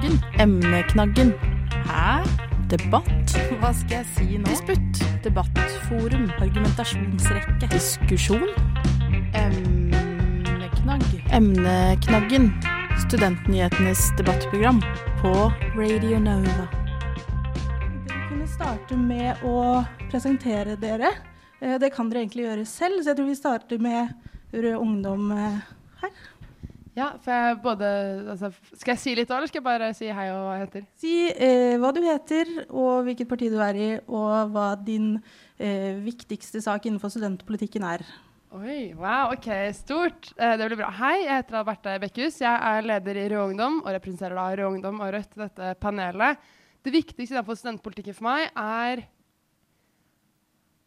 Emneknaggen. Emneknaggen. Hæ? Debatt? Hva skal jeg si nå? Disputt. Debattforum. Argumentasjonsrekke. Diskusjon. Emneknagg. Emneknaggen. Studentnyhetenes debattprogram på Radio Nova. Dere kunne starte med å presentere dere. Eh, Det kan dere egentlig gjøre selv, så jeg tror vi starter med Rød Ungdom eh, her. Ja, for jeg både altså, Skal jeg si litt òg, eller skal jeg bare si hei og hva jeg heter? Si eh, hva du heter, og hvilket parti du er i, og hva din eh, viktigste sak innenfor studentpolitikken er. Oi, wow, ok, stort. Eh, det blir bra. Hei, jeg heter Alberte Bekkhus. Jeg er leder i Rød Ungdom og representerer da Rød Ungdom og Rødt i dette panelet. Det viktigste innenfor studentpolitikken for meg er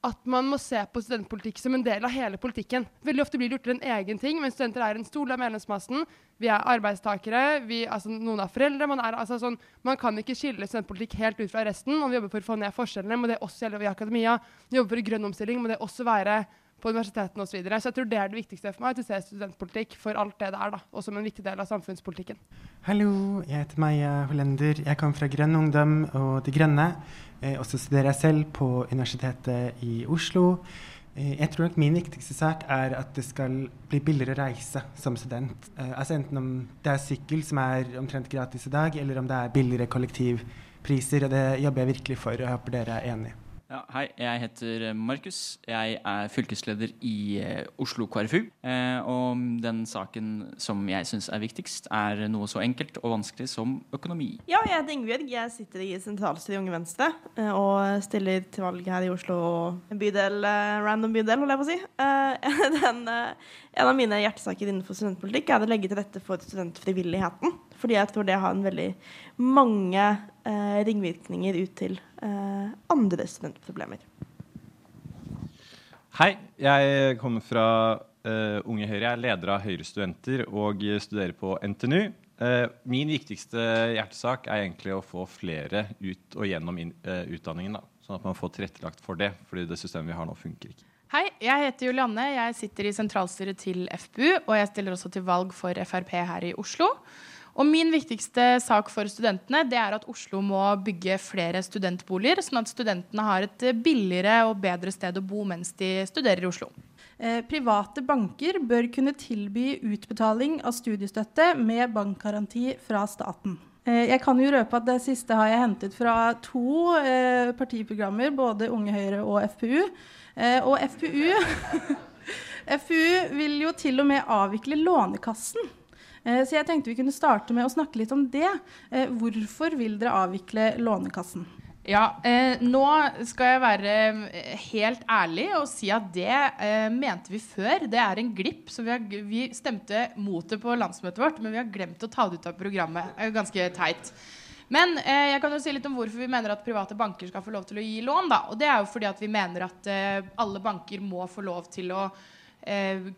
at man må se på studentpolitikk som en del av hele politikken. Veldig ofte blir det gjort til en egen ting, men studenter er en stor del av medlemsmassen. Vi er arbeidstakere, vi, altså, noen er foreldre. Man, er, altså, sånn, man kan ikke skille studentpolitikk helt ut fra resten. Om vi jobber for å få ned forskjellene, må det også gjelde i akademia. Vi jobber for grønn omstilling, må det også være på universitetene osv. Så, så jeg tror det er det viktigste for meg, at vi ser studentpolitikk for alt det det er, da, og som en viktig del av samfunnspolitikken. Hallo, jeg heter Maja Hollender. Jeg kommer fra Grønn Ungdom og De Grønne. Eh, og så studerer jeg selv på Universitetet i Oslo. Eh, jeg tror nok min viktigste sak er at det skal bli billigere å reise som student. Eh, altså Enten om det er sykkel, som er omtrent gratis i dag, eller om det er billigere kollektivpriser. Og det jobber jeg virkelig for, og jeg håper dere er enig. Ja, hei, jeg heter Markus. Jeg er fylkesleder i eh, Oslo KrFU. Eh, og den saken som jeg syns er viktigst, er noe så enkelt og vanskelig som økonomi. Ja, jeg heter Ingebjørg. Jeg sitter i sentralstyret i Unge Venstre eh, og stiller til valg her i Oslo. Bydel, random bydel, holder jeg på å si. Den, en av mine hjertesaker innenfor studentpolitikk er å legge til rette for studentfrivilligheten. Fordi jeg tror det har en veldig mange eh, ringvirkninger ut til eh, andre studentproblemer. Hei, jeg kommer fra eh, Unge Høyre. Jeg er leder av Høyre Studenter og studerer på NTNU. Eh, min viktigste hjertesak er egentlig å få flere ut og gjennom in, eh, utdanningen. Da, sånn at man får tilrettelagt for det, fordi det systemet vi har nå, funker ikke. Hei, jeg heter Julianne. Jeg sitter i sentralstyret til FPU, og jeg stiller også til valg for Frp her i Oslo. Og min viktigste sak for studentene det er at Oslo må bygge flere studentboliger, sånn at studentene har et billigere og bedre sted å bo mens de studerer i Oslo. Eh, private banker bør kunne tilby utbetaling av studiestøtte med bankgaranti fra staten. Eh, jeg kan jo røpe at det siste har jeg hentet fra to eh, partiprogrammer, både Unge Høyre og FPU. Eh, og FPU FPU vil jo til og med avvikle Lånekassen. Eh, Så jeg tenkte vi kunne starte med å snakke litt om det. Eh, Hvorfor vil dere avvikle Lånekassen? Ja, eh, nå skal jeg være eh, helt ærlig og si at det eh, mente vi før. Det er en glipp. Så vi, har, vi stemte mot det på landsmøtet vårt, men vi har glemt å ta det ut av programmet. Det er ganske teit. Men eh, jeg kan jo si litt om hvorfor vi mener at private banker skal få lov til å gi lån. Da. Og det er jo fordi at vi mener at alle banker må få lov til å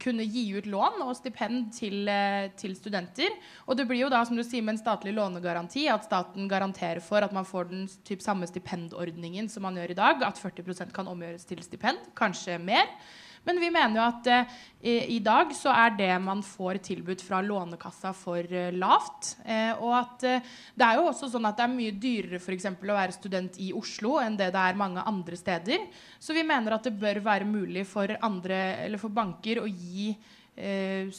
kunne gi ut lån og stipend til, eh, til studenter. Og det blir jo da, som du sier, med en statlig lånegaranti at staten garanterer for at man får den typ samme stipendordningen som man gjør i dag. At 40% kan omgjøres til stipend. Kanskje mer. Men vi mener jo at eh, i, dag så er det man får tilbudt fra Lånekassa for eh, lavt. Eh, og at eh, det er jo også sånn at det er mye dyrere for eksempel, å være student i Oslo enn det det er mange andre steder. Så vi mener at det bør være mulig for, andre, eller for banker å gi eh,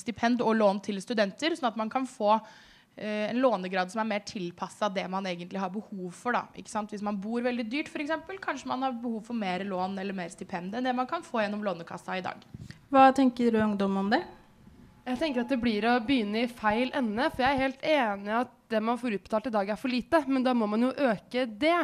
stipend og lån til studenter, sånn at man kan få eh, en lånegrad som er mer tilpassa det man egentlig har behov for. Da. Ikke sant? Hvis man bor veldig dyrt, eksempel, kanskje man har behov for mer lån eller mer stipend enn det man kan få gjennom Lånekassa i dag. Hva tenker Rød Ungdom om det? Jeg tenker at det blir å begynne i feil ende. For jeg er helt enig at det man får utbetalt i dag, er for lite. Men da må man jo øke det.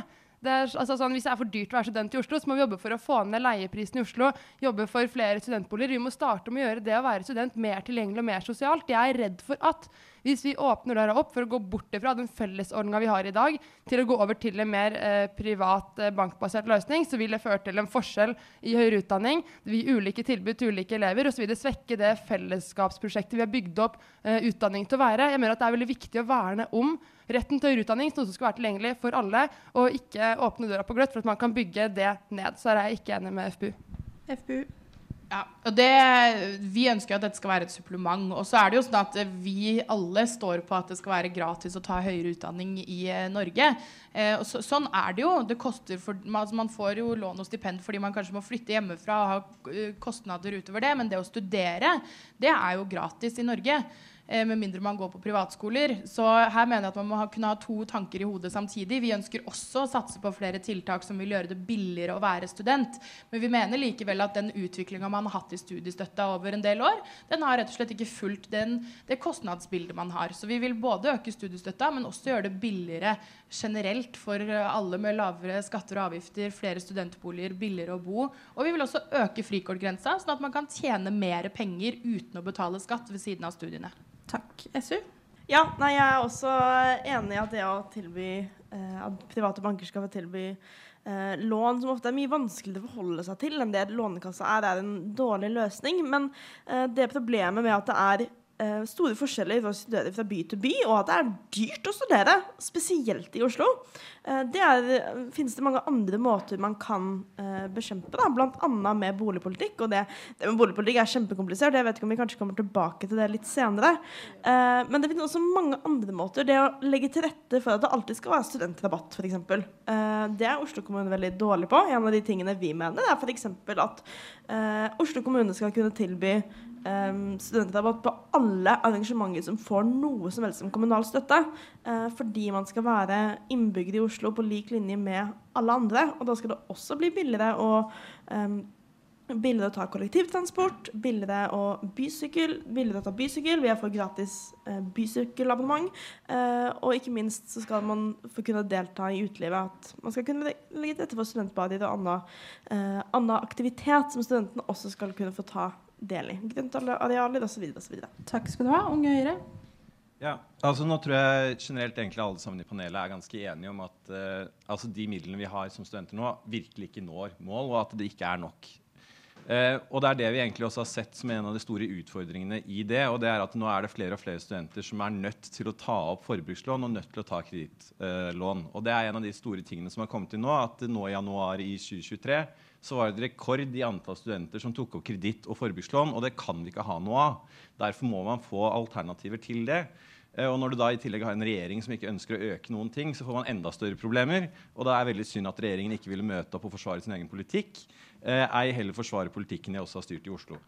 Det er, altså sånn, hvis det er for dyrt å være student i Oslo, så må vi jobbe for å få ned leieprisen i Oslo. Jobbe for flere studentboliger. Vi må starte med å gjøre det å være student mer tilgjengelig og mer sosialt. Jeg er redd for at hvis vi åpner døra opp for å gå bort fra den fellesordninga vi har i dag, til å gå over til en mer eh, privat, eh, bankbasert løsning, så vil det føre til en forskjell i høyere utdanning. Det vil gi ulike tilbud til ulike elever, og så vil det svekke det fellesskapsprosjektet vi har bygd opp eh, utdanning til å være. Jeg mener at det er veldig viktig å verne om retten til høyere utdanning, noe som skal være tilgjengelig for alle, og ikke åpne døra på gløtt for at man kan bygge det ned. Så her er jeg ikke enig med FPU. FPU? Ja, og det, Vi ønsker at dette skal være et supplement. Og så er det jo sånn at vi alle står på at det skal være gratis å ta høyere utdanning i eh, Norge. Eh, og så, sånn er det jo. Det koster for, altså man får jo lån og stipend fordi man kanskje må flytte hjemmefra og ha eh, kostnader utover det. Men det å studere, det er jo gratis i Norge. Eh, med mindre man går på privatskoler. Så her mener jeg at man må ha, kunne ha to tanker i hodet samtidig. Vi ønsker også å satse på flere tiltak som vil gjøre det billigere å være student. Men vi mener likevel at den utviklinga man har hatt i studiestøtta over en del år, den har rett og slett ikke fulgt den, det kostnadsbildet man har. Så vi vil både øke studiestøtta, men også gjøre det billigere generelt for alle med lavere skatter og avgifter, flere studentboliger, billigere å bo. Og vi vil også øke frikortgrensa, sånn at man kan tjene mer penger uten å betale skatt ved siden av studiene. Takk. SU? Ja, nei, jeg er også enig i at det å tilby eh, at private banker skal få tilby eh, lån som ofte er mye vanskeligere å forholde seg til enn det Lånekassa er, er en dårlig løsning. Men eh, det problemet med at det er eh, store forskjeller for å studere fra by til by, og at det er dyrt å studere, spesielt i Oslo. Eh, det er, finnes det mange andre måter man kan uh, bekjempe, da, bl.a. med boligpolitikk. Og det, det, med boligpolitikk er kjempekomplisert, jeg vet ikke om vi kanskje kommer tilbake til det litt senere. Uh, men det finnes også mange andre måter. Det å legge til rette for at det alltid skal være studentrabatt, f.eks. Uh, det er Oslo kommune veldig dårlig på. En av de tingene vi mener, er f.eks. at uh, Oslo kommune skal kunne tilby um, studentrabatt på alle arrangementer som får noe som helst som kommunal støtte. Uh, fordi man skal være innbygger i Oslo på lik linje med alle andre. Og da skal det også bli billigere å um, Billigere å ta kollektivtransport, billigere å bysykkel, billigere å ta bysykkel. Vi har fått gratis eh, bysykkelabonnement. Eh, og ikke minst så skal man få kunne delta i utelivet. At man skal kunne legge til rette for studentbadet og annen, eh, annen aktivitet som studentene også skal kunne få ta del i. Grøntarealer osv. osv. Takk skal du ha. Unge Høyre. Ja, altså nå tror jeg generelt egentlig alle sammen i panelet er ganske enige om at uh, altså de midlene vi har som studenter nå, virkelig ikke når mål, og at det ikke er nok. Uh, og det er det vi egentlig også har sett som en av de store utfordringene i det. og det er at Nå er det flere og flere studenter som er nødt til å ta opp forbrukslån og nødt til å ta kredittlån. Uh, og det er en av de store tingene som har kommet til nå, at nå i januar i 2023 så var det rekord i antall studenter som tok opp kreditt og forbrukslån, og det kan vi ikke ha noe av. Derfor må man få alternativer til det. Eh, og når du da i tillegg har en regjering som ikke ønsker å øke noen ting, så får man enda større problemer. Og da er det veldig synd at regjeringen ikke ville møte opp og forsvare sin egen politikk. Eh, ei heller forsvare politikken de også har styrt i Oslo.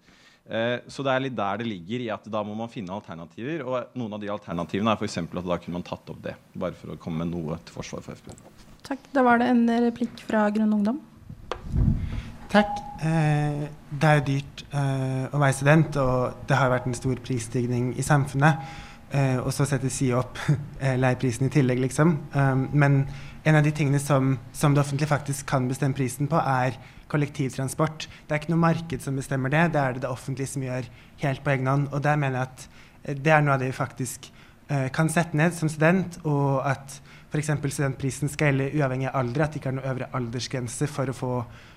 Eh, så det er litt der det ligger i at da må man finne alternativer. Og noen av de alternativene er f.eks. at da kunne man tatt opp det. Bare for å komme med noe til forsvar for FPU. Takk. Da var det en replikk fra Grønn Ungdom. Takk. Eh, det er jo dyrt eh, å være student, og det har vært en stor prisstigning i samfunnet. Eh, og så setter SI opp eh, leieprisen i tillegg, liksom. Um, men en av de tingene som, som, det offentlige faktisk kan bestemme prisen på, er kollektivtransport. Det er ikke noe marked som bestemmer det, det er det det offentlige som gjør helt på egen hånd. Og der mener jeg at eh, det er noe av det vi faktisk eh, kan sette ned som student, og at f.eks. studentprisen skal gjelde uavhengig av alder, at det ikke er noe øvre aldersgrense for å få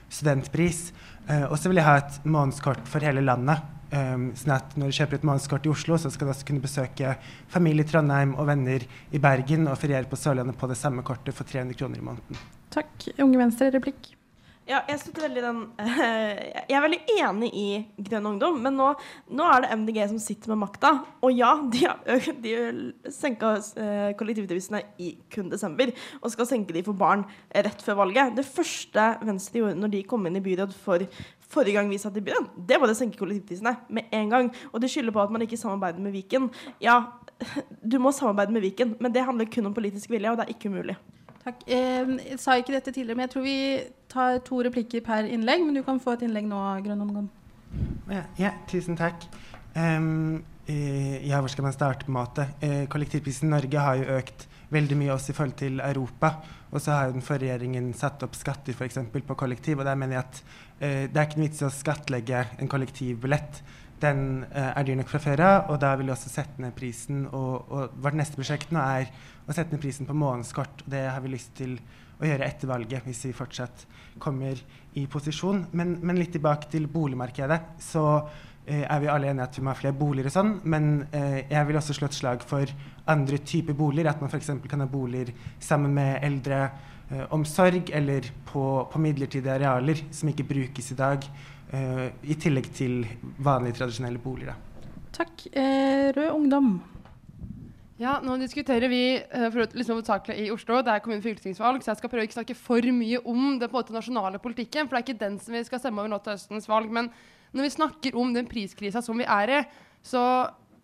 studentpris. Uh, og så vil jeg ha et månedskort for hele landet. Um, sånn at når du kjøper et månedskort i Oslo, så skal du også kunne besøke familie i Trondheim og venner i Bergen og feriere på Sørlandet på det samme kortet for 300 kroner i måneden. Takk. Unge Venstre, replikk. Ja, jeg støtter veldig den uh, Jeg er veldig enig i Grønn ungdom, men nå, nå, er det MDG som sitter med makta. Og ja, de har de senka uh, kollektivtilvisene i kun desember, og skal senke de for barn rett før valget. Det første Venstre gjorde når de kom inn i byråd for forrige gang vi satt i byråd, det var å senke kollektivprisene med en gang. Og de skylder på at man ikke samarbeider med Viken. Ja, du må samarbeide med Viken, men det handler kun om politisk vilje, og det er ikke umulig. Takk. Jeg sa ikke dette tidligere, men jeg tror vi tar to replikker per innlegg. Men du kan få et innlegg nå, omgang. Ja, ja, tusen takk. Um, ja, hvor skal man starte på en måte? Uh, kollektivprisen i Norge har jo økt veldig mye også i forhold til Europa. Og så har jo den forrige regjeringen satt opp skatter f.eks. på kollektiv. Og der mener jeg at uh, det er ikke noe vits i å skattlegge en kollektivbillett. Den er dyr nok fra før av, og da vil vi også sette ned prisen. Og, og vårt neste prosjekt nå er å sette ned prisen på månedskort. Det har vi lyst til å gjøre etter valget, hvis vi fortsatt kommer i posisjon. Men, men litt tilbake til boligmarkedet. Så eh, er vi alle enige at vi må ha flere boliger og sånn, men eh, jeg vil også slå et slag for andre typer boliger. At man f.eks. kan ha boliger sammen med eldre. Eh, eller på, på midlertidige arealer som ikke brukes i dag. Eh, i tillegg til vanlige, tradisjonelle boliger. Takk. Eh, Rød Ungdom. Ja, nå diskuterer vi for, liksom, i Oslo. Det er kommune- og fylkestingsvalg, så jeg skal prøve ikke snakke for mye om den på en måte, nasjonale politikken. For det er ikke den som vi skal stemme over nå til høstens valg. Men når vi snakker om den priskrisa som vi er i, så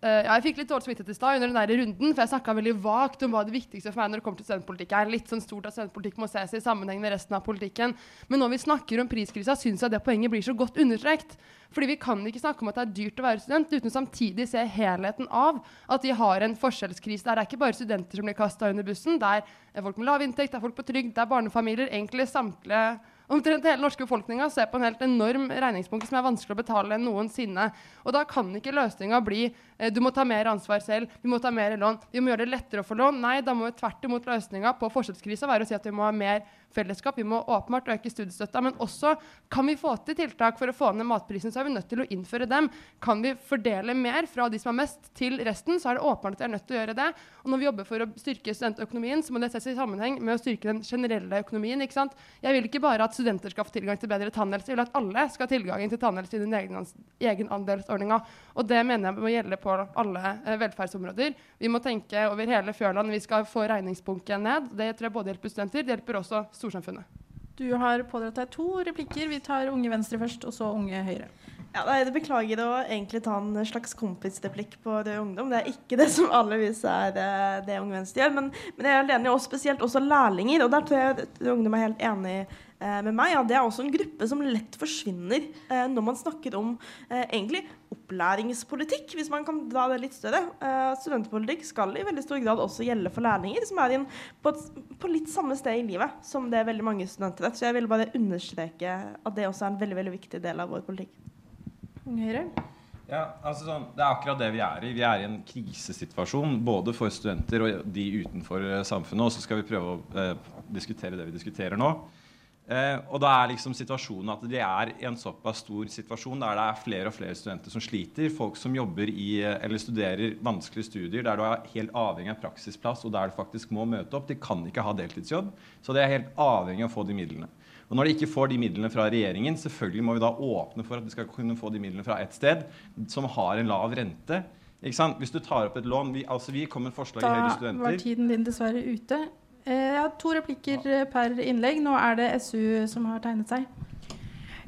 jeg fikk litt dårlig samvittighet i stad under den der runden, for jeg snakka veldig vagt om hva det viktigste for meg når det kommer til studentpolitikk er. Litt sånn stort at studentpolitikk må ses i sammenheng med resten av politikken. Men når vi snakker om priskrisa, syns jeg det poenget blir så godt understreket. Fordi vi kan ikke snakke om at det er dyrt å være student uten samtidig se helheten av at vi har en forskjellskrise. Der er ikke bare studenter som blir kasta under bussen. Det er folk med lav inntekt, det er folk på trygd, det er barnefamilier. Egentlig samtlige Omtrent hele norske befolkninga ser på en helt enorm regningsbunke som er vanskelig å betale noensinne. Og da kan ikke løsninga bli eh, du må ta mer ansvar selv, vi må ta mer lån, vi må gjøre det lettere å få lån. Nei, da må vi tvert imot løsninga på forskjellskrisa være å si at vi må ha mer fellesskap. Vi må åpenbart øke studiestøtta, men også kan vi få til tiltak for å få ned matprisen, så er vi nødt til å innføre dem. Kan vi fordele mer fra de som har mest, til resten, så er det åpenbart at vi er nødt til å gjøre det. Og når vi jobber for å styrke studentøkonomien, så må det ses i sammenheng med å styrke den generelle økonomien. ikke sant? Jeg vil ikke bare at studenter skal få tilgang til bedre tannhelse, jeg vil at alle skal ha tilgang til tannhelse i den egenandelsordninga. Og det mener jeg må gjelde på alle eh, velferdsområder. Vi må tenke over hele fjørland. vi skal få regningsbunken ned. Det tror jeg både hjelper studenter, det hjelper også storsamfunnet. Du har pådratt deg to replikker. Vi tar Unge Venstre først, og så Unge Høyre. Ja, det Beklager å egentlig ta en slags kompisreplikk på Rød Ungdom. Det er ikke det som vanligvis er det, det Unge Venstre gjør. Men, men jeg er enig, spesielt også lærlinger. Og der tror jeg Rød Ungdom er helt enig eh, med meg. Ja, det er også en gruppe som lett forsvinner eh, når man snakker om eh, egentlig opplæringspolitikk, hvis man kan dra det litt større. Eh, studentpolitikk skal i veldig stor grad også gjelde for lærlinger, som er inn på, et, på, litt samme sted i livet som det er veldig mange studenter er. Så jeg vil bare understreke at det også er en veldig, veldig viktig del av vår politikk. Høyre? Ja, altså sånn, Det er akkurat det vi er i. Vi er i en krisesituasjon både for studenter og de utenfor eh, samfunnet. Og så skal vi prøve å eh, diskutere det vi diskuterer nå. Eh, og da er liksom situasjonen at det er en såpass stor situasjon der det er flere og flere studenter som sliter. Folk som jobber i eh, eller studerer vanskelige studier der du er helt avhengig av praksisplass, og der du faktisk må møte opp. De kan ikke ha deltidsjobb, så de er helt avhengig av å få de midlene. Og når de ikke får de midlene fra regjeringen, selvfølgelig må vi da åpne for at de skal kunne få de midlene fra et sted som har en lav rente. Hvis du tar opp et lån vi, altså vi kom med forslag i Høyre Studenter. Da var tiden din dessverre ute. Eh, jeg har to replikker eh, per innlegg. Nå er det SU som har tegnet seg.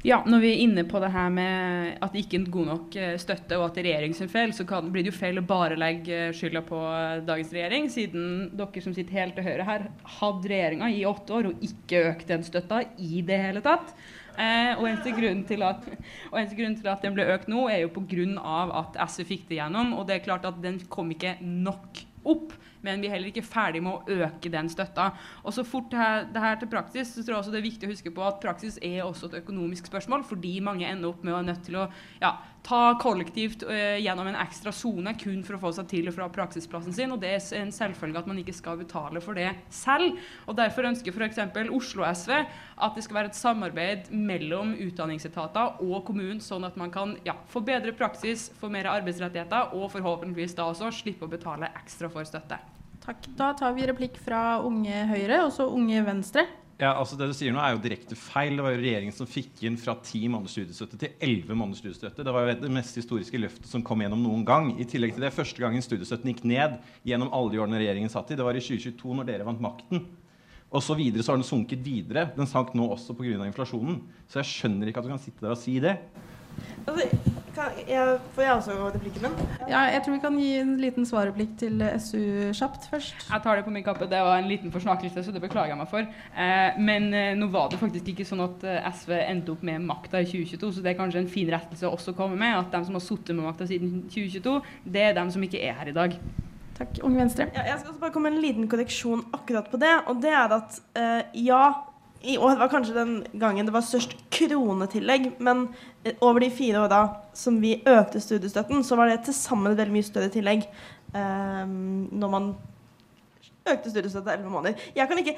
Ja, når vi er inne på det her med at det ikke er god nok eh, støtte, og at det er regjeringens feil, så kan, blir det jo feil å bare legge skylda på dagens regjering, siden dere som sitter helt til høyre her, hadde regjeringa i åtte år og ikke økt den støtta i det hele tatt. Eh, og eneste grunnen til at, grunn til at den ble økt nå, er jo pga. at SV fikk det gjennom. Og det er klart at den kom ikke nok opp men vi er heller ikke ferdig med å øke den støtta. Og så fort det her, det her, til praksis, så tror jeg også det er viktig å huske på at praksis er også et økonomisk spørsmål, fordi mange ender opp med å være nødt til å ja, ta kollektivt uh, gjennom en ekstra sone kun for å få seg til og fra praksisplassen sin. Og det er en selvfølge at man ikke skal betale for det selv. Og Derfor ønsker f.eks. Oslo SV at det skal være et samarbeid mellom utdanningsetater og kommunen, sånn at man kan ja, få bedre praksis, få mer arbeidsrettigheter og forhåpentligvis da også slippe å betale ekstra for støtte. Takk. Da tar vi replikk fra Unge Høyre og så Unge Venstre. Ja, altså Det du sier nå er jo direkte feil. Det var jo regjeringen som fikk inn fra ti måneders studiestøtte til elleve måneders studiestøtte. Det var jo det mest historiske løftet som kom gjennom noen gang. I tillegg til det, Første gangen studiestøtten gikk ned gjennom alle de årene regjeringen satt i, det var i 2022, når dere vant makten. Og så videre så har den sunket videre. Den sank nå også pga. inflasjonen. Så jeg skjønner ikke at du kan sitte der og si det. Altså, kan jeg, får jeg også replikken min? Ja, jeg tror vi kan gi en liten svarreplikk til SU kjapt først. Jeg tar det på min kappe. Det var en liten forsnakelse, så det beklager jeg meg for. Eh, men eh, nå var det faktisk ikke sånn at eh, SV endte opp med makta i 2022, så det er kanskje en fin rettelse å også komme med. At de som har sittet med makta siden 2022, det er dem som ikke er her i dag. Takk. Unge Venstre. Ja, jeg skal også bare komme med en liten korreksjon akkurat på det. Og det er at uh, ja, i år var kanskje den gangen det var størst kronetillegg, men eh, over de fire åra som vi økte studiestøtten, så var det til sammen veldig mye større tillegg um, når man økte studiestøtta elleve måneder. Jeg kan ikke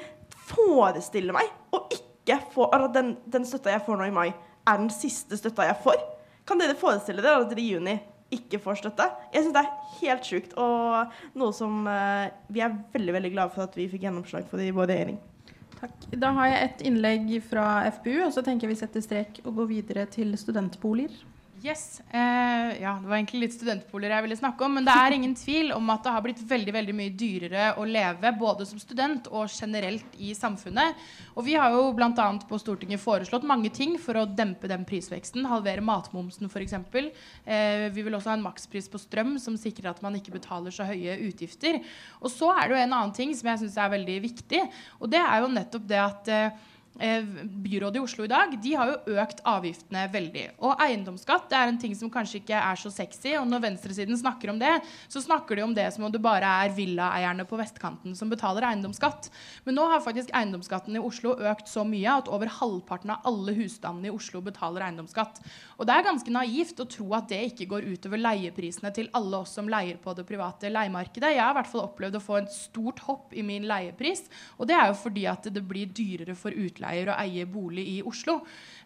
forestille meg å ikke få at den, den støtta jeg får nå i mai, er den siste støtta jeg får. Kan dere forestille dere at dere i juni ikke får støtte? Jeg syns det er helt sjukt, og noe som uh, vi er veldig veldig glade for at vi fikk gjennomslag for i vår regjering. Takk. Da har jeg et innlegg fra FPU, og så tenker jeg vi setter strek og går videre til studentboliger. Yes. Eh, ja, det var egentlig litt studentboliger jeg ville snakke om. Men det er ingen tvil om at det har blitt veldig veldig mye dyrere å leve både som student og generelt i samfunnet. Og vi har jo bl.a. på Stortinget foreslått mange ting for å dempe den prisveksten. Halvere matmomsen f.eks. Eh, vi vil også ha en makspris på strøm som sikrer at man ikke betaler så høye utgifter. Og så er det jo en annen ting som jeg syns er veldig viktig, og det er jo nettopp det at Eh, byrådet i Oslo i dag de har jo økt avgiftene veldig. Og eiendomsskatt det er en ting som kanskje ikke er så sexy. Og når venstresiden snakker om det, så snakker de om det som om det bare er villaeierne på vestkanten som betaler eiendomsskatt. Men nå har faktisk eiendomsskatten i Oslo økt så mye at over halvparten av alle husstandene i Oslo betaler eiendomsskatt. Og det er ganske naivt å tro at det ikke går utover leieprisene til alle oss som leier på det private leiemarkedet. Jeg har i hvert fall opplevd å få et stort hopp i min leiepris, og det er jo fordi at det blir dyrere for utleiere utleier og eier bolig i Oslo.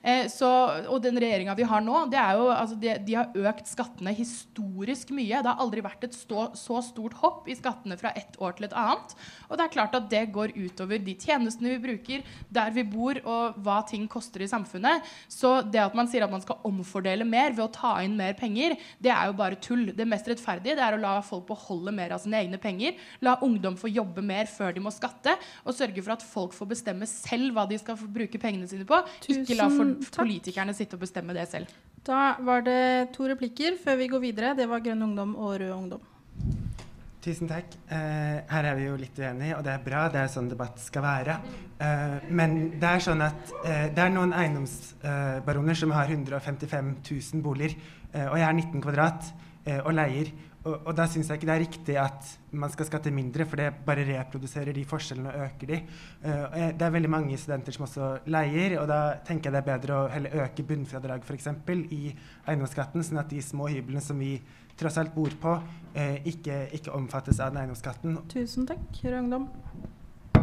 Eh, så, og den regjeringa vi har nå, det er jo, altså de, de, har økt skattene historisk mye. Det har aldri vært et stå, så stort hopp i skattene fra ett år til et annet. Og det er klart at det går utover de tjenestene vi bruker, der vi bor, og hva ting koster i samfunnet. Så det at man sier at man skal omfordele mer ved å ta inn mer penger, det er jo bare tull. Det mest rettferdige det er å la folk beholde mer av sine egne penger. La ungdom få jobbe mer før de må skatte, og sørge for at folk får bestemme selv hva de skal bruke pengene sine på. Tusen Ikke la for politikerne sitte og bestemme det selv. Da var det to replikker før vi går videre. Det var Grønn ungdom og Rød ungdom. Tusen takk. Uh, her er vi jo litt uenige, og det er bra. Det er sånn debatt skal være. Uh, men det er sånn at uh, det er noen eiendomsbaroner som har 155 000 boliger, og jeg er 19 kvadrat og leier. Og, og da syns jeg ikke det er riktig at man skal skatte mindre, for det bare reproduserer de forskjellene og øker de. Uh, det er veldig mange studenter som også leier, og da tenker jeg det er bedre å heller øke bunnfradrag f.eks. i eiendomsskatten, sånn at de små hyblene som vi tross alt bor på, uh, ikke, ikke, omfattes av den eiendomsskatten. Tusen takk,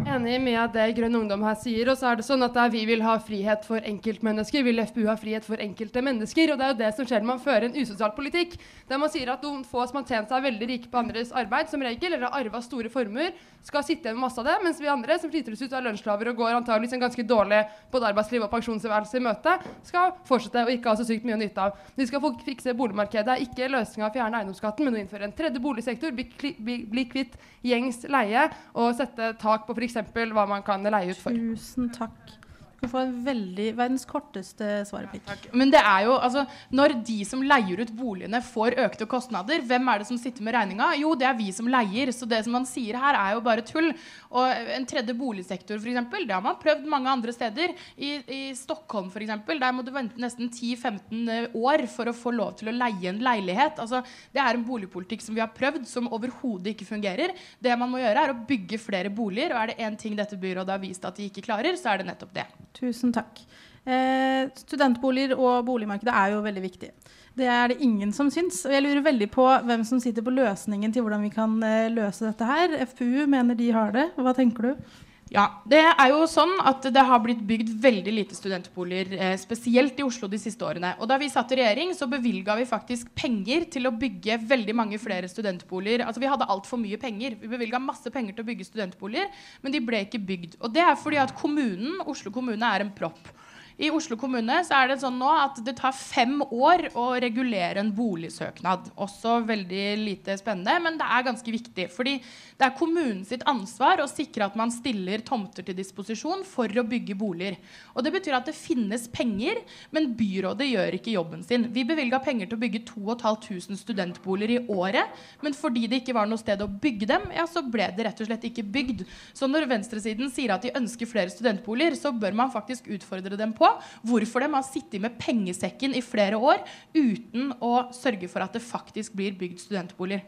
Rød i Enig med det Grønn Ungdom her sier. Og så er det sånn at vi vil ha frihet for enkeltmennesker. Vil FPU ha frihet for enkelte mennesker? Og det er jo det som skjer når man fører en usosial politikk. Der man sier at noen få som har tjent seg veldig rike på andres arbeid, som regel, eller har arva store formuer, skal sitte igjen med masse av det, mens vi andre som sliter oss ut av lønnsslaver og går antageligvis en ganske dårlig både arbeidsliv og pensjonstilværelse i møte, skal fortsette å ikke ha så sykt mye nytte av. Vi skal fikse boligmarkedet. Ikke løsninga å fjerne eiendomsskatten, men å innføre en tredje boligsektor, bli, bli, bli kvitt gjengs leie og sette tak på f.eks. hva man kan leie ut for. Tusen takk. Du får en veldig, verdens korteste svareplikk. Ja, Men det er jo, altså, når de som leier ut boligene, får økte kostnader, hvem er det som sitter med regninga? Jo, det er vi som leier. Så det som man sier her, er jo bare tull. Og en tredje boligsektor, f.eks., det har man prøvd mange andre steder. I, i Stockholm, f.eks., der må du vente nesten 10-15 år for å få lov til å leie en leilighet. Altså, det er en boligpolitikk som vi har prøvd, som overhodet ikke fungerer. Det man må gjøre, er å bygge flere boliger. Og er det én ting dette byrådet har vist at de ikke klarer, så er det nettopp det. Tusen takk. Eh, studentboliger og boligmarkedet er jo veldig viktig. Det er det ingen som syns. Og jeg lurer veldig på hvem som sitter på løsningen til hvordan vi kan eh, løse dette her. FPU mener de har det. Hva tenker du? Ja, det er jo sånn at det har blitt bygd veldig lite studentboliger, eh, spesielt i Oslo de siste årene. Og da vi satt i regjering, så bevilga vi faktisk penger til å bygge veldig mange flere studentboliger. Altså Vi hadde altfor mye penger. Vi bevilga masse penger til å bygge studentboliger, men de ble ikke bygd. Og det er fordi at kommunen, Oslo kommune er en propp. I Oslo kommune så er det sånn nå at det tar fem år å regulere en boligsøknad. Også veldig lite spennende, men det er ganske viktig. Fordi det er kommunen sitt ansvar å sikre at man stiller tomter til disposisjon for å bygge boliger. Og Det betyr at det finnes penger, men byrådet gjør ikke jobben sin. Vi bevilga penger til å bygge 2500 studentboliger i året, men fordi det ikke var noe sted å bygge dem, ja, så ble det rett og slett ikke bygd. Så når venstresiden sier at de ønsker flere studentboliger, så bør man faktisk utfordre dem på på hvorfor de har sittet med pengesekken i flere år uten å sørge for at det faktisk blir bygd studentboliger.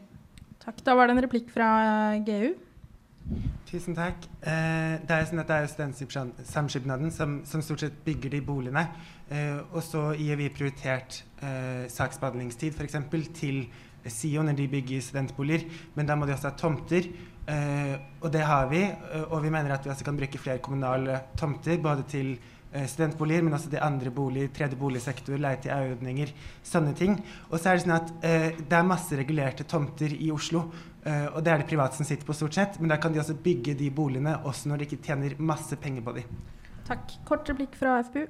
Takk. Da var det en replikk fra eh, GU. Tusen takk. Eh, det er sånn at det er Studentsamskipnaden som, som, stort sett bygger de boligene. Eh, og så gir vi prioritert eh, saksbehandlingstid f.eks. til SIO når de bygger studentboliger. Men da må de også ha tomter. Eh, og det har vi. Eh, og vi mener at vi også kan bruke flere kommunale tomter. både til studentboliger, men også de andre boliger, tredje boligsektor, leie til ordninger sånne ting. Og så er det sånn at eh, det er masse regulerte tomter i Oslo. Eh, og det er det private som sitter på, stort sett. Men da kan de også bygge de boligene også når de ikke tjener masse penger på de. Takk. Kort replikk fra FPU.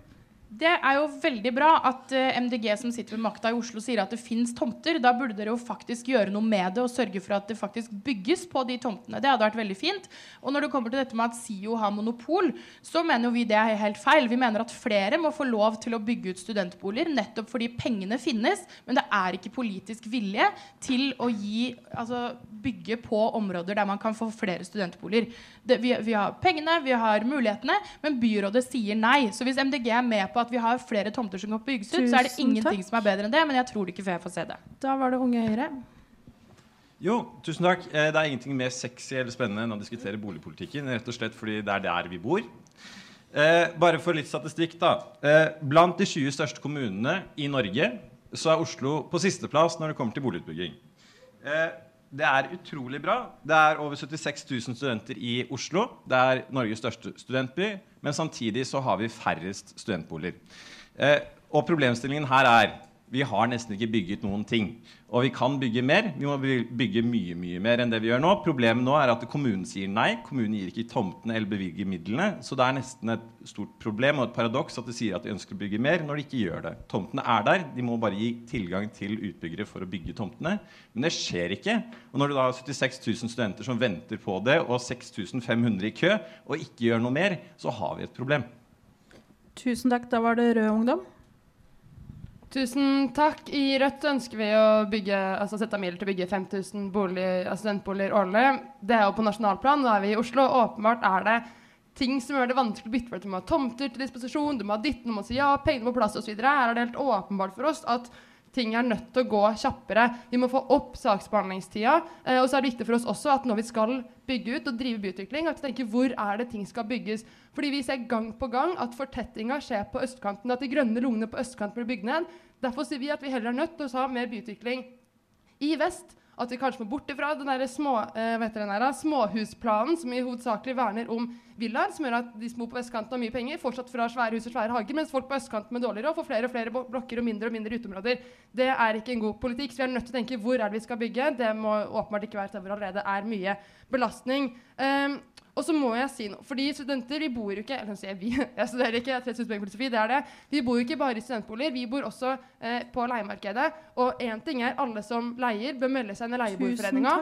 Det er jo veldig bra at eh, MDG som sitter ved makta i Oslo sier at det fins tomter. Da burde dere jo faktisk gjøre noe med det og sørge for at det faktisk bygges på de tomtene. Det hadde vært veldig fint. Og når det kommer til dette med at SIO har monopol, så mener jo vi det er helt feil. Vi mener at flere må få lov til å bygge ut studentboliger nettopp fordi pengene finnes, men det er ikke politisk vilje til å gi, altså, bygge på områder der man kan få flere studentboliger. Det, vi, vi har pengene, vi har mulighetene, men byrådet sier nei. Så hvis MDG er med på at vi har flere tomter som kan bygges ut, så er det ingenting takk. som er bedre enn det. Men jeg tror det ikke før jeg får se det. Da var det Unge Høyre. Jo, tusen takk. Eh, Det er ingenting mer sexy eller spennende enn å diskutere boligpolitikken. Rett og slett fordi det er der vi bor. Eh, bare for litt statistikk, da. Eh, blant de 20 største kommunene i Norge så er Oslo på sisteplass når det kommer til boligutbygging. Eh, det er utrolig bra. Det er over 76 000 studenter i Oslo. Det er Norges største studentby. Men samtidig så har vi færrest studentboliger. Eh, og problemstillingen her er vi har nesten ikke bygget noen ting. Og vi kan bygge mer. Vi må bygge mye mye mer enn det vi gjør nå. Problemet nå er at kommunen sier nei. Kommunen gir ikke tomtene eller bevilger midlene. Så det er nesten et stort problem og et paradoks at de sier at de ønsker å bygge mer, når de ikke gjør det. Tomtene er der. De må bare gi tilgang til utbyggere for å bygge tomtene. Men det skjer ikke. Og når du da har 76 000 studenter som venter på det, og 6500 i kø, og ikke gjør noe mer, så har vi et problem. Tusen takk. Da var det Rød Ungdom. Tusen takk. I Rødt ønsker vi å bygge, altså sette av midler til å bygge 5000 bolig, altså studentboliger årlig. Det er jo på nasjonalplan. Nå er vi i Oslo. Åpenbart er det ting som gjør det vanskelig å bytte for du må ha tomter til disposisjon, du må ha ditt, du må si ja, pengene på plass osv. Her er det helt åpenbart for oss at ting er nødt til å gå kjappere. Vi må få opp saksbehandlingstida. Eh, og så er det viktig for oss også at når vi skal bygge ut og drive byutvikling, at vi tenker hvor er det ting skal bygges. Fordi vi ser gang på gang at fortettinga skjer på østkanten, at de grønne lungene på østkanten blir bygd ned. Derfor sier vi at vi heller er nødt til å ha mer byutvikling i vest. At vi kanskje må bort ifra den der små, eh, småhusplanen som i hovedsakelig verner om villaer, som gjør at de bor på vestkanten har mye penger, fortsatt fra svære hus og svære hager, mens folk på østkanten med dårligere råd får flere og flere blokker og mindre og mindre uteområder. Det er ikke en god politikk, så vi er nødt til å tenke hvor er det vi skal bygge. Det må åpenbart ikke være et sted hvor allerede er mye belastning. Um, og så må jeg si noe, fordi studenter vi bor jo ikke eller sier jeg vi, jeg studerer ikke, jeg 30 filosofi, det er det. Vi bor jo ikke bare i studentboliger, vi bor også eh, på leiemarkedet. Og én ting er alle som leier, bør melde seg inn i leieboerforeninga.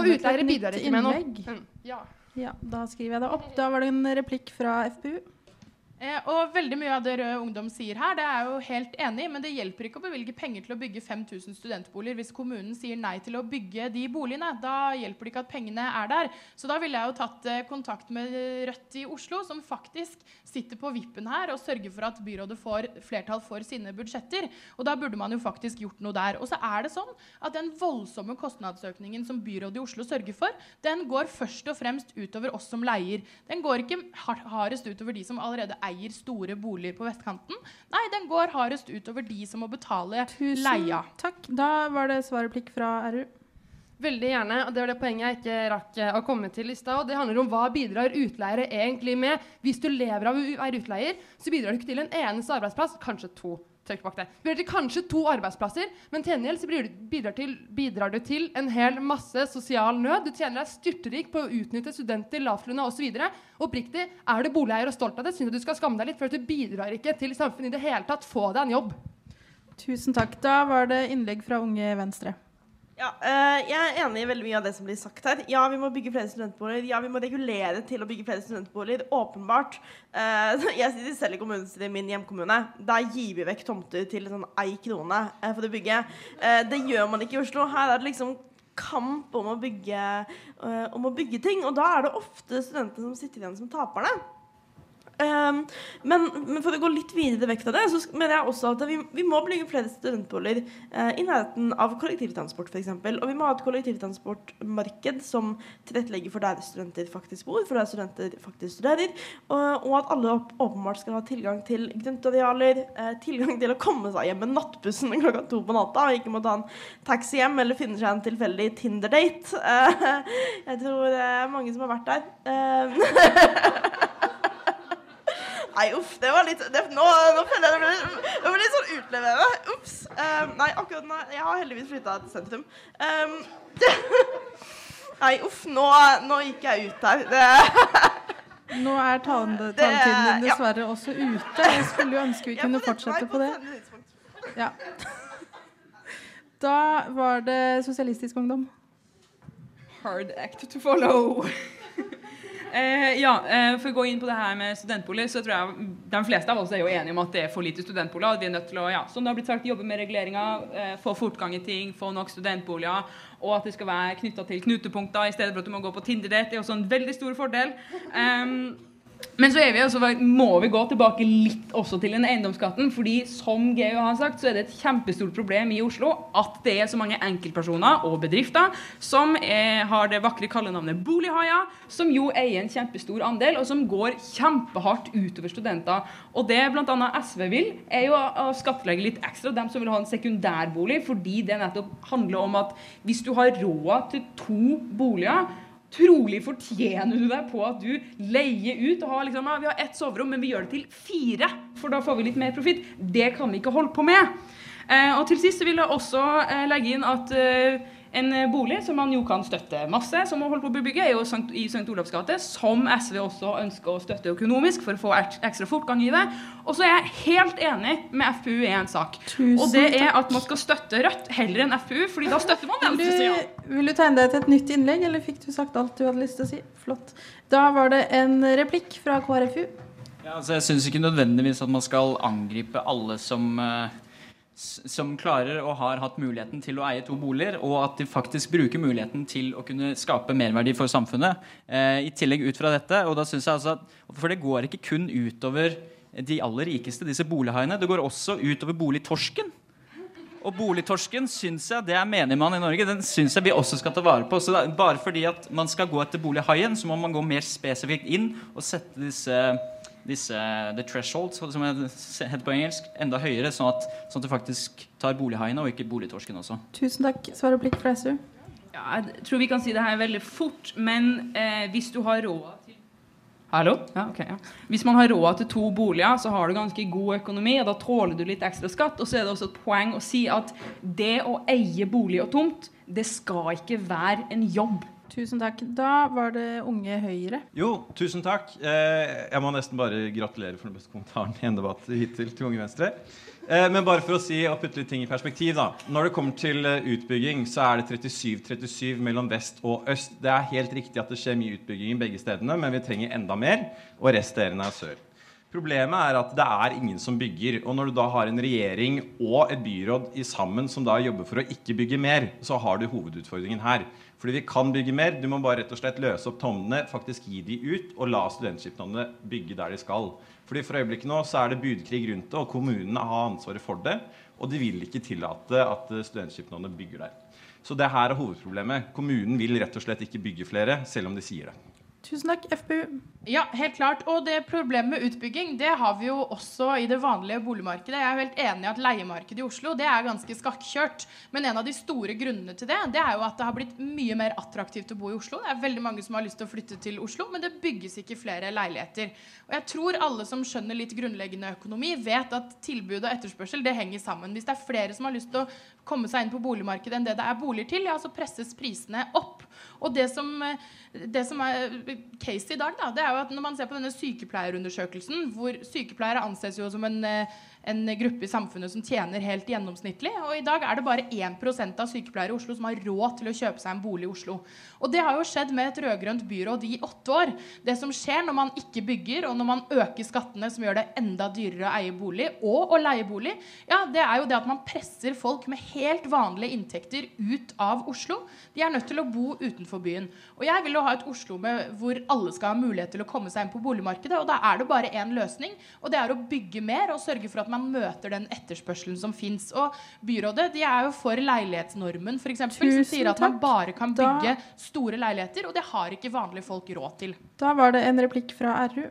Og utleiere bidrar ikke med noe. Mm, ja. Ja, da skriver jeg det opp. Da var det en replikk fra FPU. Eh, og veldig mye av det Rød Ungdom sier her, det er jo helt enig men det hjelper ikke å bevilge penger til å bygge 5000 studentboliger hvis kommunen sier nei til å bygge de boligene. Da hjelper det ikke at pengene er der. Så da ville jeg jo tatt eh, kontakt med Rødt i Oslo, som faktisk sitter på vippen her og sørger for at byrådet får flertall for sine budsjetter. Og da burde man jo faktisk gjort noe der. Og så er det sånn at den voldsomme kostnadsøkningen som byrådet i Oslo sørger for, den går først og fremst utover oss som leier. Den går ikke hardest utover de som allerede eier store boliger på vestkanten. Nei, den går hardest utover de som må betale Tusen leia. takk. Da var det svareplikk fra RU. Veldig gjerne. og Det var det poenget jeg ikke rakk eh, å komme til i stad. Det handler om hva bidrar utleiere egentlig med. Hvis du lever av å være utleier, så bidrar du ikke til en eneste arbeidsplass. Kanskje to. Tørk bak det. Bidrar til kanskje to arbeidsplasser, men til gjengjeld bidrar, bidrar, du til en hel masse sosial nød. Du tjener deg styrtrik på å utnytte studenter, lavtlønna osv. Oppriktig, er du boligeier og stolt av det, syns jeg du skal skamme deg litt, for du bidrar ikke til samfunnet i det hele tatt. Få deg en jobb. Tusen takk. Da var det innlegg fra Unge Venstre. Ja, eh, jeg er enig i veldig mye av det som blir sagt her. Ja, vi må bygge flere studentboliger. Ja, vi må regulere til å bygge flere studentboliger. Åpenbart. Eh, jeg sitter selv i kommunestyret i min hjemkommune. Der gir vi vekk tomter til sånn ei krone eh, for å bygge. Det gjør man ikke i Oslo. Her er det liksom kamp om å bygge, om å bygge ting. Og da er det ofte studentene som sitter igjen som taperne. Um, men, men for å gå litt videre vekk fra det, så mener jeg også at vi, vi må bygge flere studentboliger uh, i nærheten av kollektivtransport f.eks. Og vi må ha et kollektivtransportmarked som tilrettelegger for der studenter faktisk bor, for der studenter faktisk studerer. Og, og at alle opp, åpenbart skal ha tilgang til grøntarealer, uh, tilgang til å komme seg hjem med nattbussen klokka to på natta, og ikke må ta en taxi hjem eller finne seg en tilfeldig Tinder-date. Eh, jeg tror det er mange som har vært der. Nei, uff, det var litt det, nå, nå føler jeg det ble, det ble litt sånn utleverende. Ops. Um, nei, akkurat nå Jeg har heldigvis flytta til sentrum. Um, Nei, uff, nå, nå gikk jeg ut her. Det, Nå er tale- taletiden din ja. dessverre også ute. Jeg skulle jo ønske vi kunne fortsette på det. Ja. Da var det Sosialistisk Ungdom. Hard act to follow. Eh, ja, eh, For å gå inn på det her med studentbolig, så tror jeg de fleste av oss er jo enige om at det er for lite studentboliger. at Vi er nødt til å ja, som det har blitt sagt, jobbe med reguleringer, eh, få fortgang i ting, få nok studentboliger. Og at det skal være knytta til knutepunkter i stedet for at du må gå på Tinder-date. Det er også en veldig stor fordel. Em, men så vi også, må vi gå tilbake litt også til den eiendomsskatten. fordi som Geo har sagt, så er det et kjempestort problem i Oslo at det er så mange enkeltpersoner og bedrifter som er, har det vakre kallenavnet bolighaier, som jo eier en kjempestor andel, og som går kjempehardt utover studenter. Og det bl.a. SV vil, er jo å skattlegge litt ekstra dem som vil ha en sekundærbolig, fordi det nettopp handler om at hvis du har råd til to boliger Trolig fortjener du deg på at du leier ut og har liksom, ja, vi har ett soverom, men vi gjør det til fire, for da får vi litt mer profitt. Det kan vi ikke holde på med. Eh, og til sist så vil jeg også eh, legge inn at eh, en bolig som man jo kan støtte masse, som man holder på å bygge, er jo i St. Olavs gate, som SV også ønsker å støtte økonomisk for å få ek- ekstra fortgang i det. Og så er jeg helt enig med FPU i en sak. Tusen og det er at man skal støtte Rødt heller enn FPU, fordi da støtter man venstresida. Vil, vil du tegne deg til et nytt innlegg, eller fikk du sagt alt du hadde lyst til å si? Flott. Da var det en replikk fra KrFU. Ja, altså jeg syns ikke nødvendigvis at man skal angripe alle som eh, s- som klarer og har hatt muligheten til å eie to boliger, og at de faktisk bruker muligheten til å kunne skape merverdi for samfunnet. Eh, I tillegg ut fra dette, og da synes jeg altså at For det går ikke kun utover de aller rikeste, disse bolighaiene. Det går også utover boligtorsken. Og boligtorsken syns jeg, det er menigmann i Norge, den syns jeg vi også skal ta vare på. Så da, bare fordi at man skal gå etter bolighaien, så må man gå mer spesifikt inn og sette disse, disse the thresholds, som heter på engelsk, enda høyere, sånn at, sånn at du faktisk tar bolighaiene og ikke boligtorsken også. Tusen takk. Svarreplikk fra SU. Ja, jeg tror vi kan si det her veldig fort, men eh, hvis du har råd Hallo? Ja, okay, Ja. Hvis man har råd til to boliger, så har du ganske god økonomi, og da tåler du litt ekstra skatt. Og så er det også et poeng å si at det å eie bolig og tomt, det skal ikke være en jobb. Tusen takk. Da var det Unge Høyre. Jo, tusen takk. Eh, jeg må nesten bare gratulere for den beste kommentaren i en debatt hittil til Unge Venstre. Eh, men bare for å si og putte litt ting i perspektiv, da. Når det kommer til eh, utbygging, så er det 37-37 mellom vest og øst. Det er helt riktig at det skjer mye utbygging i begge stedene, men vi trenger enda mer, og resterende er sør. Problemet er at det er ingen som bygger. Og når du da har en regjering og et byråd i sammen som da jobber for å ikke bygge mer, så har du hovedutfordringen her. Fordi vi kan bygge mer. Du må bare rett og slett løse opp tomtene, faktisk gi de ut, og la studentskipnadene bygge der de skal. Fordi For øyeblikket nå så er det budkrig rundt det, og kommunene har ansvaret for det. Og de vil ikke tillate at eh, studentskipnadene bygger der. Så det her er hovedproblemet. Kommunen vil rett og slett ikke bygge flere, selv om de sier det. Tusen takk, FPU. Ja, helt klart. Og det problemet med utbygging det har vi jo også i det vanlige boligmarkedet. Jeg er helt enig i at leiemarkedet i Oslo det er ganske skakkjørt. Men en av de store grunnene til det det er jo at det har blitt mye mer attraktivt å bo i Oslo. Det er veldig mange som har lyst til å flytte til Oslo, men det bygges ikke flere leiligheter. Og jeg tror alle som skjønner litt grunnleggende økonomi, vet at tilbud og etterspørsel det henger sammen. Hvis det er flere som har lyst til å komme seg inn på boligmarkedet enn det det er boliger til, ja, så presses prisene opp. Og det som, eh, det som er case i dag, da, det er jo at når man ser på denne sykepleierundersøkelsen, hvor sykepleiere anses jo som en, eh, en gruppe i samfunnet som tjener helt gjennomsnittlig, og i dag er det bare 1% av sykepleiere i Oslo som har råd til å kjøpe seg en bolig i Oslo. Og det har jo skjedd med et rød-grønt byråd i åtte år. Det som skjer når man ikke bygger, og når man øker skattene som gjør det enda dyrere å eie bolig og å leie bolig, ja, det er jo det at man presser folk med helt vanlige inntekter ut av Oslo. De er nødt til å bo utenfor byen. Og jeg vil jo ha et Oslo med, hvor alle skal ha mulighet til å komme seg inn på boligmarkedet. Og da er det bare én løsning, og det er å bygge mer og sørge for at man møter den etterspørselen som fins. Og byrådet de er jo for leilighetsnormen, f.eks., som sier at man bare kan Da- bygge store leiligheter, og det har ikke vanlige folk råd til. Da var det en replikk fra RU.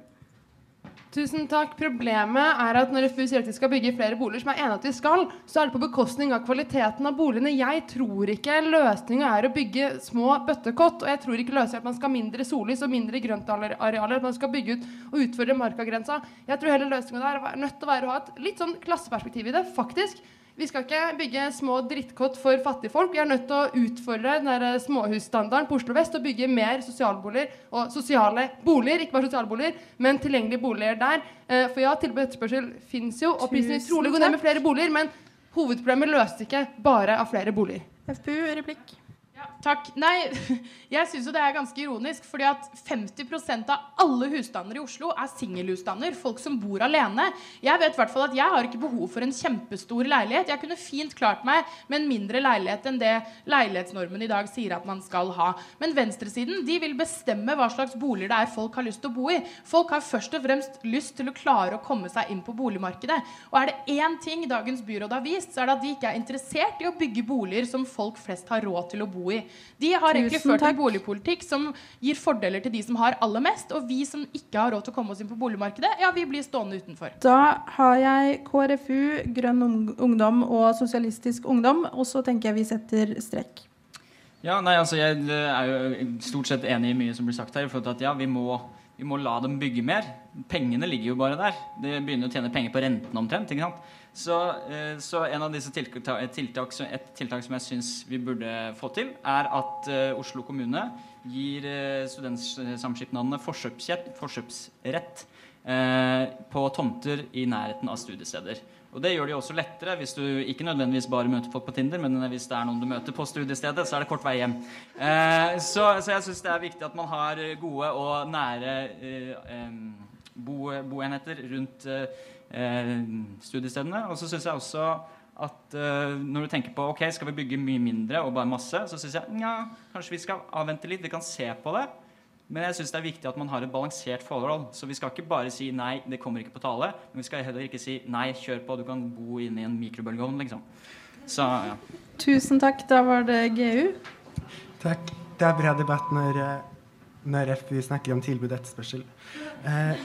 Tusen takk. Problemet er at når FU sier at de skal bygge flere boliger, som er enig at de skal, så er det på bekostning av kvaliteten av boligene. Jeg tror ikke løsninga er å bygge små bøttekott. Og jeg tror ikke løsninga er at man skal ha mindre sollys og mindre grøntarealer. At man skal bygge ut og utfordre markagrensa. Jeg tror hele løsninga der er nødt til å være å ha et litt sånn klasseperspektiv i det. Faktisk. Vi skal ikke bygge små drittkott for fattigfolk. Vi er nødt til å utfordre den der småhusstandarden på Oslo vest og bygge mer sosialboliger og sosiale boliger. Ikke bare sosiale boliger, men tilgjengelige boliger der. Eh, For ja, tilbud og etterspørsel fins jo, og prisen vil trolig gå ned med flere boliger. Men hovedproblemet løses ikke bare av flere boliger. FPU, replikk. Takk. Nei, jeg syns jo det er ganske ironisk, fordi at 50% av alle husstander i Oslo er singelhusstander. Folk som bor alene. Jeg vet hvert at jeg har ikke behov for en kjempestor leilighet. Jeg kunne fint klart meg med en mindre leilighet enn det leilighetsnormen i dag sier at man skal ha. Men venstresiden de vil bestemme hva slags boliger det er folk har lyst til å bo i. Folk har først og fremst lyst til å klare å komme seg inn på boligmarkedet. Og er det én ting dagens byråd har vist, så er det at de ikke er interessert i å bygge boliger som folk flest har råd til å bo i. De har egentlig Tusen ført en boligpolitikk som gir fordeler til de som har aller mest, og vi som ikke har råd til å komme oss inn på boligmarkedet, ja, vi blir stående utenfor. Da har jeg KrFU, Grønn Ungdom og Sosialistisk Ungdom, og så tenker jeg vi setter strekk. Ja, nei, altså Jeg eh, er jo stort sett enig i mye som blir sagt her. For at ja, vi må, vi må la dem bygge mer. Pengene ligger jo bare der. De begynner å tjene penger på renten omtrent. ikke sant? Så, eh, så en av disse tiltak, et tiltak som jeg syns vi burde få til, er at eh, Oslo kommune gir uh, studentsamskipnadene forkjøpsrett, eh, på tomter i nærheten av studiesteder. Og Det gjør det jo også lettere hvis du ikke nødvendigvis bare møter folk på Tinder, men hvis det er noen du møter på studiestedet, så er det kort vei hjem. Eh, så, så jeg syns det er viktig at man har gode og nære eh, boenheter rundt eh, eh, studiestedene. Og så syns jeg også at uh, når du tenker på ok, skal vi bygge mye mindre og bare masse, så syns jeg ja, kanskje vi skal avvente litt. Vi kan se på det. Men jeg syns det er viktig at man har et balansert forhold. Så vi skal ikke bare si nei, det kommer ikke på tale. Men vi skal heller ikke si nei, kjør på, du kan bo inne i en mikrobølgeovn, liksom. Så ja. Tusen takk. Da var det GU. Takk. Det er bra debatt når, eh, når FPU snakker om tilbud og etterspørsel. Eh,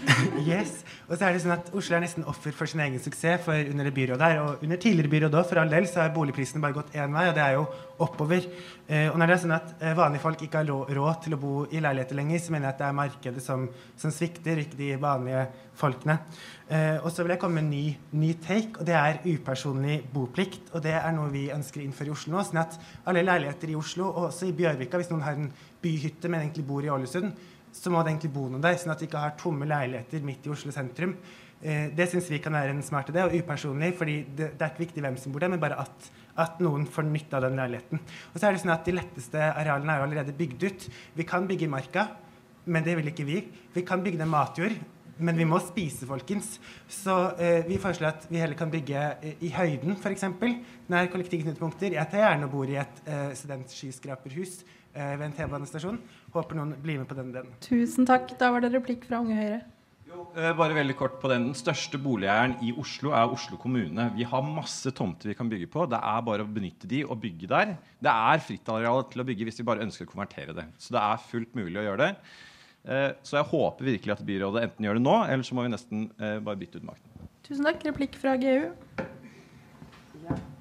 yes. Og så er det sånn at Oslo er nesten offer for sin egen suksess for under det byrådet her. Og under tidligere byråd òg, for all del, så har boligprisene bare gått én vei, og det er jo oppover. Uh, og når det er sånn at eh, vanlige folk ikke har råd til å bo i leiligheter lenger, så mener jeg at det er markedet som, som svikter, ikke de vanlige folkene. Uh, og så vil jeg komme med en ny, ny take, og det er upersonlig boplikt. Og det er noe vi ønsker å innføre i Oslo nå. sånn at alle leiligheter i Oslo, og også i Bjørvika, hvis noen har en byhytte, men egentlig bor i Ålesund, så må det egentlig bo noen der, sånn at de ikke har tomme leiligheter midt i Oslo sentrum. Eh, det syns vi kan være en smart idé, og upersonlig, fordi det, det er ikke viktig hvem som bor der, men bare at, at noen får nytte av den leiligheten. Og så er det sånn at De letteste arealene er jo allerede bygd ut. Vi kan bygge i marka, men det vil ikke vi. Vi kan bygge ned matjord, men vi må spise, folkens. Så eh, vi foreslår at vi heller kan bygge eh, i høyden, f.eks. Nær kollektivknutepunkter. Jeg tar gjerne og bor i et eh, studentskyskraperhus ved en T-banestasjon. Håper noen blir med på den. delen. Tusen takk. Da var det replikk fra Unge Høyre. Jo, Bare veldig kort på den. Den største boligeieren i Oslo er Oslo kommune. Vi har masse tomter vi kan bygge på. Det er bare å benytte de og bygge der. Det er fritt areal til å bygge hvis vi bare ønsker å konvertere det. Så det er fullt mulig å gjøre det. Eh, Så jeg håper virkelig at byrådet enten gjør det nå, eller så må vi nesten eh, bare bytte ut makten. Tusen takk. Replikk fra GU.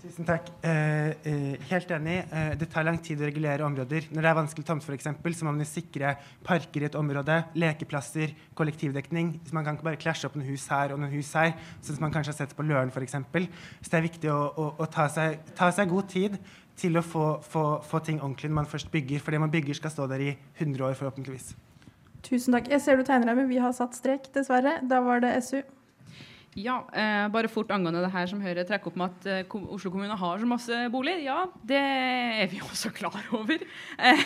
Tusen takk. Eh, eh, helt enig. Eh, det tar lang tid å regulere områder. Når det er vanskelig tomt, eksempel, så må man sikre parker i et område, lekeplasser, kollektivdekning. Så man kan ikke bare klasje opp noen hus her og noen hus her, sånn som man kanskje har sett på Løren f.eks. Så det er viktig å, å, å ta, seg, ta seg god tid til å få, få, få ting ordentlig når man først bygger. For det man bygger, skal stå der i 100 år, forhåpentligvis. Tusen takk. Jeg ser du tegner deg, men vi har satt strek, dessverre. Da var det SU. Ja, eh, bare fort angående det her som Høyre trekker opp med at eh, Oslo kommune har så masse boliger. Ja, det er vi også klar over. Eh,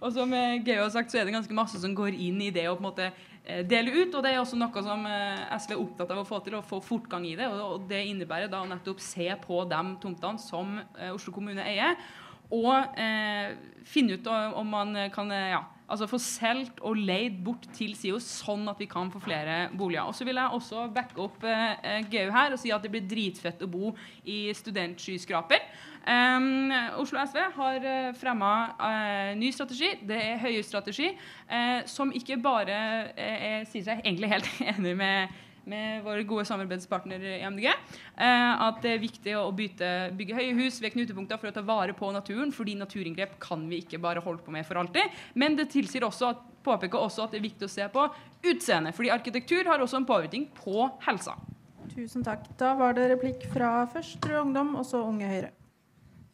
og som eh, Geo har sagt, så er det ganske masse som går inn i det å på en måte eh, dele ut. Og det er også noe som eh, SV er opptatt av å få til, å få fortgang i det. Og, det innebærer da å nettopp se på de tomtene som Oslo kommune eier, og finne ut om man kan ja, altså få solgt og leid bort til SIO, sånn at vi kan få flere boliger. Og så vil jeg også backe opp eh, Gau her og si at det blir dritfett å bo i studentskyskraper. Um, Oslo SV har uh, fremma uh, ny strategi. Det er Høyre-strategi, eh, som ikke bare uh, er, sier seg egentlig helt enig med med våre gode samarbeidspartner i MDG. Eh, at det er viktig å byte, bygge høye hus ved knutepunkter for å ta vare på naturen, fordi naturinngrep kan vi ikke bare holde på med for alltid. Men det tilsier også at, påpeker også at det er viktig å se på utseendet, fordi arkitektur har også en påvirkning på helsa. Tusen takk. Da var det replikk fra først Rød Ungdom, og så Unge Høyre.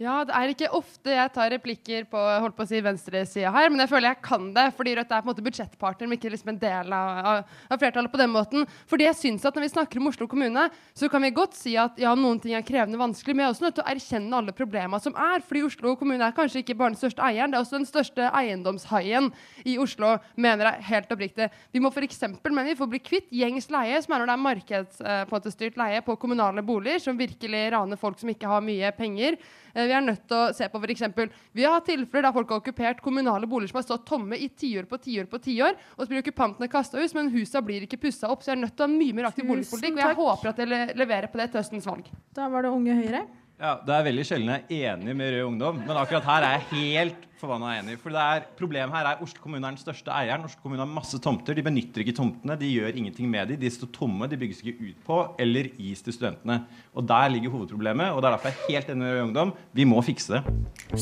Ja, det er ikke ofte jeg tar replikker på holdt på å si venstresida her, men jeg føler jeg kan det, fordi Rødt er på en måte budsjettpartner, men ikke liksom en del av, av, av flertallet på den måten. Fordi jeg synes at Når vi snakker om Oslo kommune, så kan vi godt si at ja, noen ting er krevende vanskelig, men jeg er også nødt til å erkjenne alle problemene som er. Fordi Oslo kommune er kanskje ikke bare den største eieren, det er også den største eiendomshaien i Oslo, mener jeg helt oppriktig. Vi må f.eks. men vi får bli kvitt gjengs leie, som er når det er markedsstyrt leie på kommunale boliger, som virkelig raner folk som ikke har mye penger. Eh, Vi er nødt til å se på for eksempel, Vi har hatt tilfeller der folk har okkupert kommunale boliger som har stått tomme i tiår på tiår på tiår. Og så blir okkupantene kasta hus, men husa blir ikke pussa opp. Så jeg er nødt til å ha mye mer aktiv boligpolitikk. Og jeg håper at dere leverer på det til høstens valg. Da var det Unge Høyre. Ja, Det er veldig sjelden jeg er enig med Rød Ungdom, men akkurat her er jeg helt forbanna enig. For det er, Problemet her er Oslo kommune er den største eieren. Oslo kommune har masse tomter. De benytter ikke tomtene. De gjør ingenting med dem. De står tomme. De bygges ikke ut på eller gis til studentene. Og Der ligger hovedproblemet. og det er derfor jeg er helt enig med Rød Ungdom. Vi må fikse det.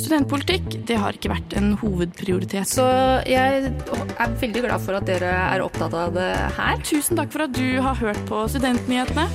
Studentpolitikk det har ikke vært en hovedprioritet. Så jeg er veldig glad for at dere er opptatt av det her. Tusen takk for at du har hørt på Studentnyhetene.